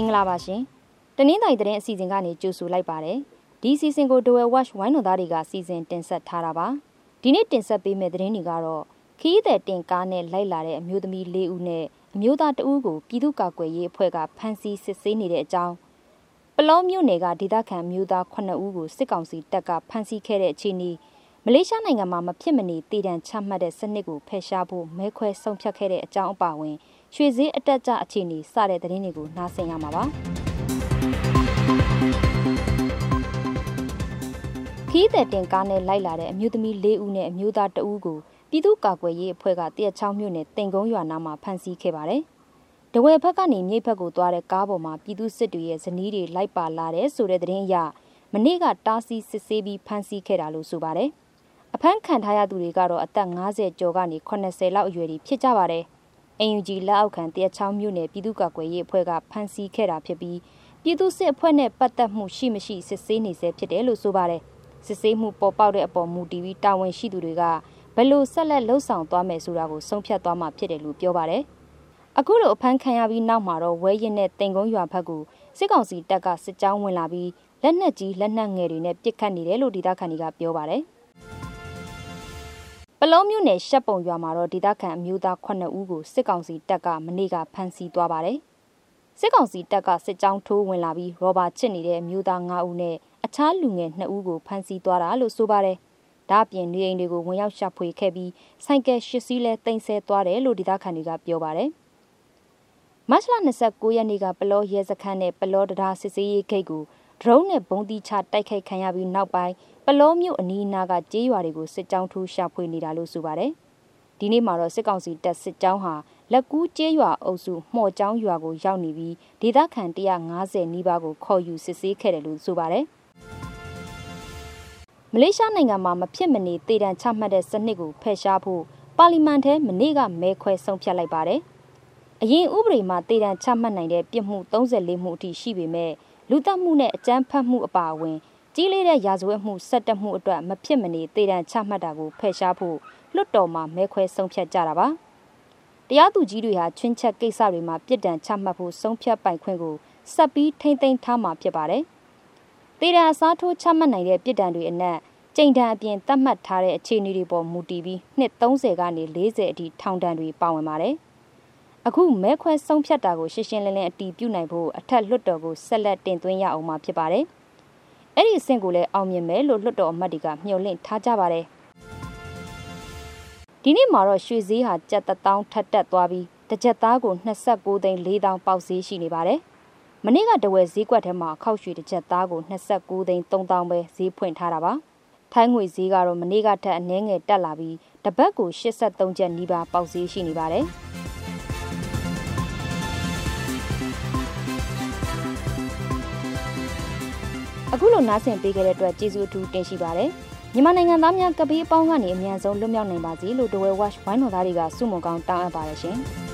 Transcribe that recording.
္ဂလာပါရှင်။တနင်္သာရီသတင်းအစီအစဉ်ကနေကြိုဆိုလိုက်ပါတယ်။ဒီအစီအစဉ်ကို Dwell Watch ဝိုင်းတော်သားတွေကစီစဉ်တင်ဆက်ထားတာပါ။ဒီနေ့တင်ဆက်ပေးမယ့်သတင်းတွေကတော့ခီးသည်တင်ကားနဲ့လိုက်လာတဲ့အမျိုးသမီး၄ဦးနဲ့အမျိုးသား2ဦးကိုပြည်သူ့ကာကွယ်ရေးအဖွဲ့ကဖမ်းဆီးစစ်ဆေးနေတဲ့အကြောင်းပလောမြို့နယ်ကဒေသခံမျိုးသား9ဦးကိုစစ်ကောင်စီတပ်ကဖမ်းဆီးခဲ့တဲ့အခြေအနေမလေးရှားနိုင်ငံမှာမဖြစ်မနေတည်တံချမှတ်တဲ့စနစ်ကိုဖယ်ရှားဖို့မဲခွဲဆုံးဖြတ်ခဲ့တဲ့အကြောင်းအပါအဝင် ရွှေဈေးအတက်ကြအခြေအနေစတဲ့သတင်းတွေကိုနားဆင်ရမှာပါခီးတဲ့တင်ကားနဲ့လိုက်လာတဲ့အမျိုးသမီး၄ဦးနဲ့အမျိုးသား2ဦးကိုပြည်သူ့ကာကွယ်ရေးအဖွဲ့ကတရက်ချောင်းမြို့နယ်တင်ကုန်းရွာနားမှာဖမ်းဆီးခဲ့ပါတယ်။တဝဲဘက်ကနေမြိတ်ဘက်ကိုသွားတဲ့ကားပေါ်မှာပြည်သူစစ်တွေရဲ့ဇနီးတွေလိုက်ပါလာတဲ့ဆိုတဲ့သတင်းအရမနေ့ကတားဆီးစစ်ဆေးပြီးဖမ်းဆီးခဲ့တာလို့ဆိုပါတယ်။အဖမ်းခံထားရသူတွေကတော့အသက်50ကျော်ကနေ80လောက်အရွယ်တွေဖြစ်ကြပါတယ်။ အင်ယူဂျီလက်အောက်ခံတရချောင်းမြို့နယ်ပြည်သူ့ကာကွယ်ရေးအဖွဲ့ကဖမ်းဆီးခဲ့တာဖြစ်ပြီးပြည်သူ့စစ်အဖွဲ့နဲ့ပတ်သက်မှုရှိမရှိစစ်ဆေးနေဆဲဖြစ်တယ်လို့ဆိုပါတယ်စစ်ဆေးမှုပေါ်ပေါက်တဲ့အပေါ်မူတည်ပြီးတာဝန်ရှိသူတွေကဘယ်လိုဆက်လက်လှုပ်ဆောင်သွားမယ်ဆိုတာကိုဆုံးဖြတ်သွားမှာဖြစ်တယ်လို့ပြောပါတယ်အခုလိုအဖမ်းခံရပြီးနောက်မှာတော့ဝဲရင်နဲ့တင်ကုန်းရွာဘက်ကိုစစ်ကောင်စီတပ်ကစစ်ကြောင်းဝင်လာပြီးလက်နက်ကြီးလက်နက်ငယ်တွေနဲ့ပစ်ခတ်နေတယ်လို့ဒေသခံတွေကပြောပါတယ် ပလုံးမြို့နယ်ရှက်ပုံရွာမှာတော့ဒေသခံအမျိုးသား9ဦးကိုစစ်ကောင်စီတပ်ကမနေ့ကဖမ်းဆီးသွားပါတယ်။စစ်ကောင်စီတပ်ကစစ်ကြောင်းထိုးဝင်လာပြီးရောဘာချစ်နေတဲ့အမျိုးသား9ဦးနဲ့အခြားလူငယ်2ဦးကိုဖမ်းဆီးသွားတာလို့ဆိုပါတယ်။ဒါ့အပြင်နေအိမ်တွေကိုဝင်ရောက်ရှာဖွေခဲ့ပြီးဆိုင်ကယ်၈စီးလဲတင်ဆက်သွားတယ်လို့ဒေသခံတွေကပြောပါတယ်။မတ်လ29ရက်နေ့ကပလောရဲစခန်းနဲ့ပလောတရားစစ်စေးရေးဂိတ်ကိုဒရုန်းနဲ့ဘုံတီချတိုက်ခိုက်ခံရပြီးနောက်ပိုင်းပလောမြို့အနီးအနားကကျေးရွာတွေကိုစစ်ကြောင်းထိုးရှာဖွေနေတာလို့ဆိုပါတယ်။ဒီနေ့မှာတော့စစ်ကောင်စီတပ်စစ်ကြောင်းဟာလက်ကူးကျေးရွာအုပ်စုမှော်ကျောင်းရွာကိုရောက်နေပြီးဒေသခံ150နီးပါးကိုခေါ်ယူစစ်ဆေးခဲ့တယ်လို့ဆိုပါတယ်။မလေးရှားနိုင်ငံမှာမဖြစ်မနေတည်တံချမှတ်တဲ့စနစ်ကိုဖယ်ရှားဖို့ပါလီမန်ထဲမနေ့ကမဲခွဲဆုံးဖြတ်လိုက်ပါတယ်။အရင်ဥပဒေမှာတည်တံချမှတ်နိုင်တဲ့ပြစ်မှု34မှုအထိရှိပေမဲ့လူသက်မှုနဲ့အကြမ်းဖက်မှုအပါအဝင် ကြီးလေးတဲ့ရာဇဝတ်မှုဆက်တက်မှုအတွက်မဖြစ်မနေတေတံချမှတ်တာကိုဖယ်ရှားဖို့လွတ်တော်မှာမဲခွဲဆုံးဖြတ်ကြတာပါတရားသူကြီးတွေဟာချွင်းချက်ကိစ္စတွေမှာပြစ်ဒဏ်ချမှတ်ဖို့ဆုံးဖြတ်ပိုင်ခွင့်ကိုဆက်ပြီးထိမ့်သိမ်းထားမှာဖြစ်ပါတယ်တေတံအစားထိုးချမှတ်နိုင်တဲ့ပြစ်ဒဏ်တွေအနက်ကြိမ်တံအပြင်သတ်မှတ်ထားတဲ့အခြေအနေတွေပေါ်မူတည်ပြီးနှစ်30ကနေ40အထိထောင်ဒဏ်တွေပါဝင်ပါတယ်အခုမဲခွဲဆုံးဖြတ်တာကိုရှင်းရှင်းလင်းလင်းအတီးပြုတ်နိုင်ဖို့အထက်လွှတ်တော်ကိုဆက်လက်တင်သွင်းရအောင်မှာဖြစ်ပါတယ်။ အဲ့ဒီအဆင့်ကိုလည်းအောင်မြင်မယ်လို့လွှတ်တော်အမတ်တွေကမျှော်လင့်ထားကြပါတယ်ဒီနေ့မှာတော့ရွှေဈေးဟာကြက်တောင်းထက်တက်သွားပြီးတစ်ကြက်သားကို29သိန်း4တောင်းပေါက်ဈေးရှိနေပါတယ်မနေ့ကတဝယ်ဈေးကွက်ထဲမှာခောက်ရွှေတစ်ကြက်သားကို29သိန်း3တောင်းပဲဈေးဖွင့်ထားတာပါထိုင်းငွေဈေးကတော့မနေ့ကထက်အနည်းငယ်တက်လာပြီးတပတ်ကို83ကျပ်နီးပါးပေါက်ဈေးရှိနေပါတယ်။ အခုလိုနားဆင်ပေးခဲ့တဲ့အတွက်ကျေးဇူးအထူးတင်ရှိပါတယ်မြန်မာနိုင်ငံသားများကပေးအပေါင်းကနေအမြန်ဆုံးလွတ်မြောက်နိုင်ပါစေလို့ The Way Watch ဝိုင်းတော်သားတွေကဆုမွန်ကောင်းတောင်းအပ်ပါတယ်ရှင်။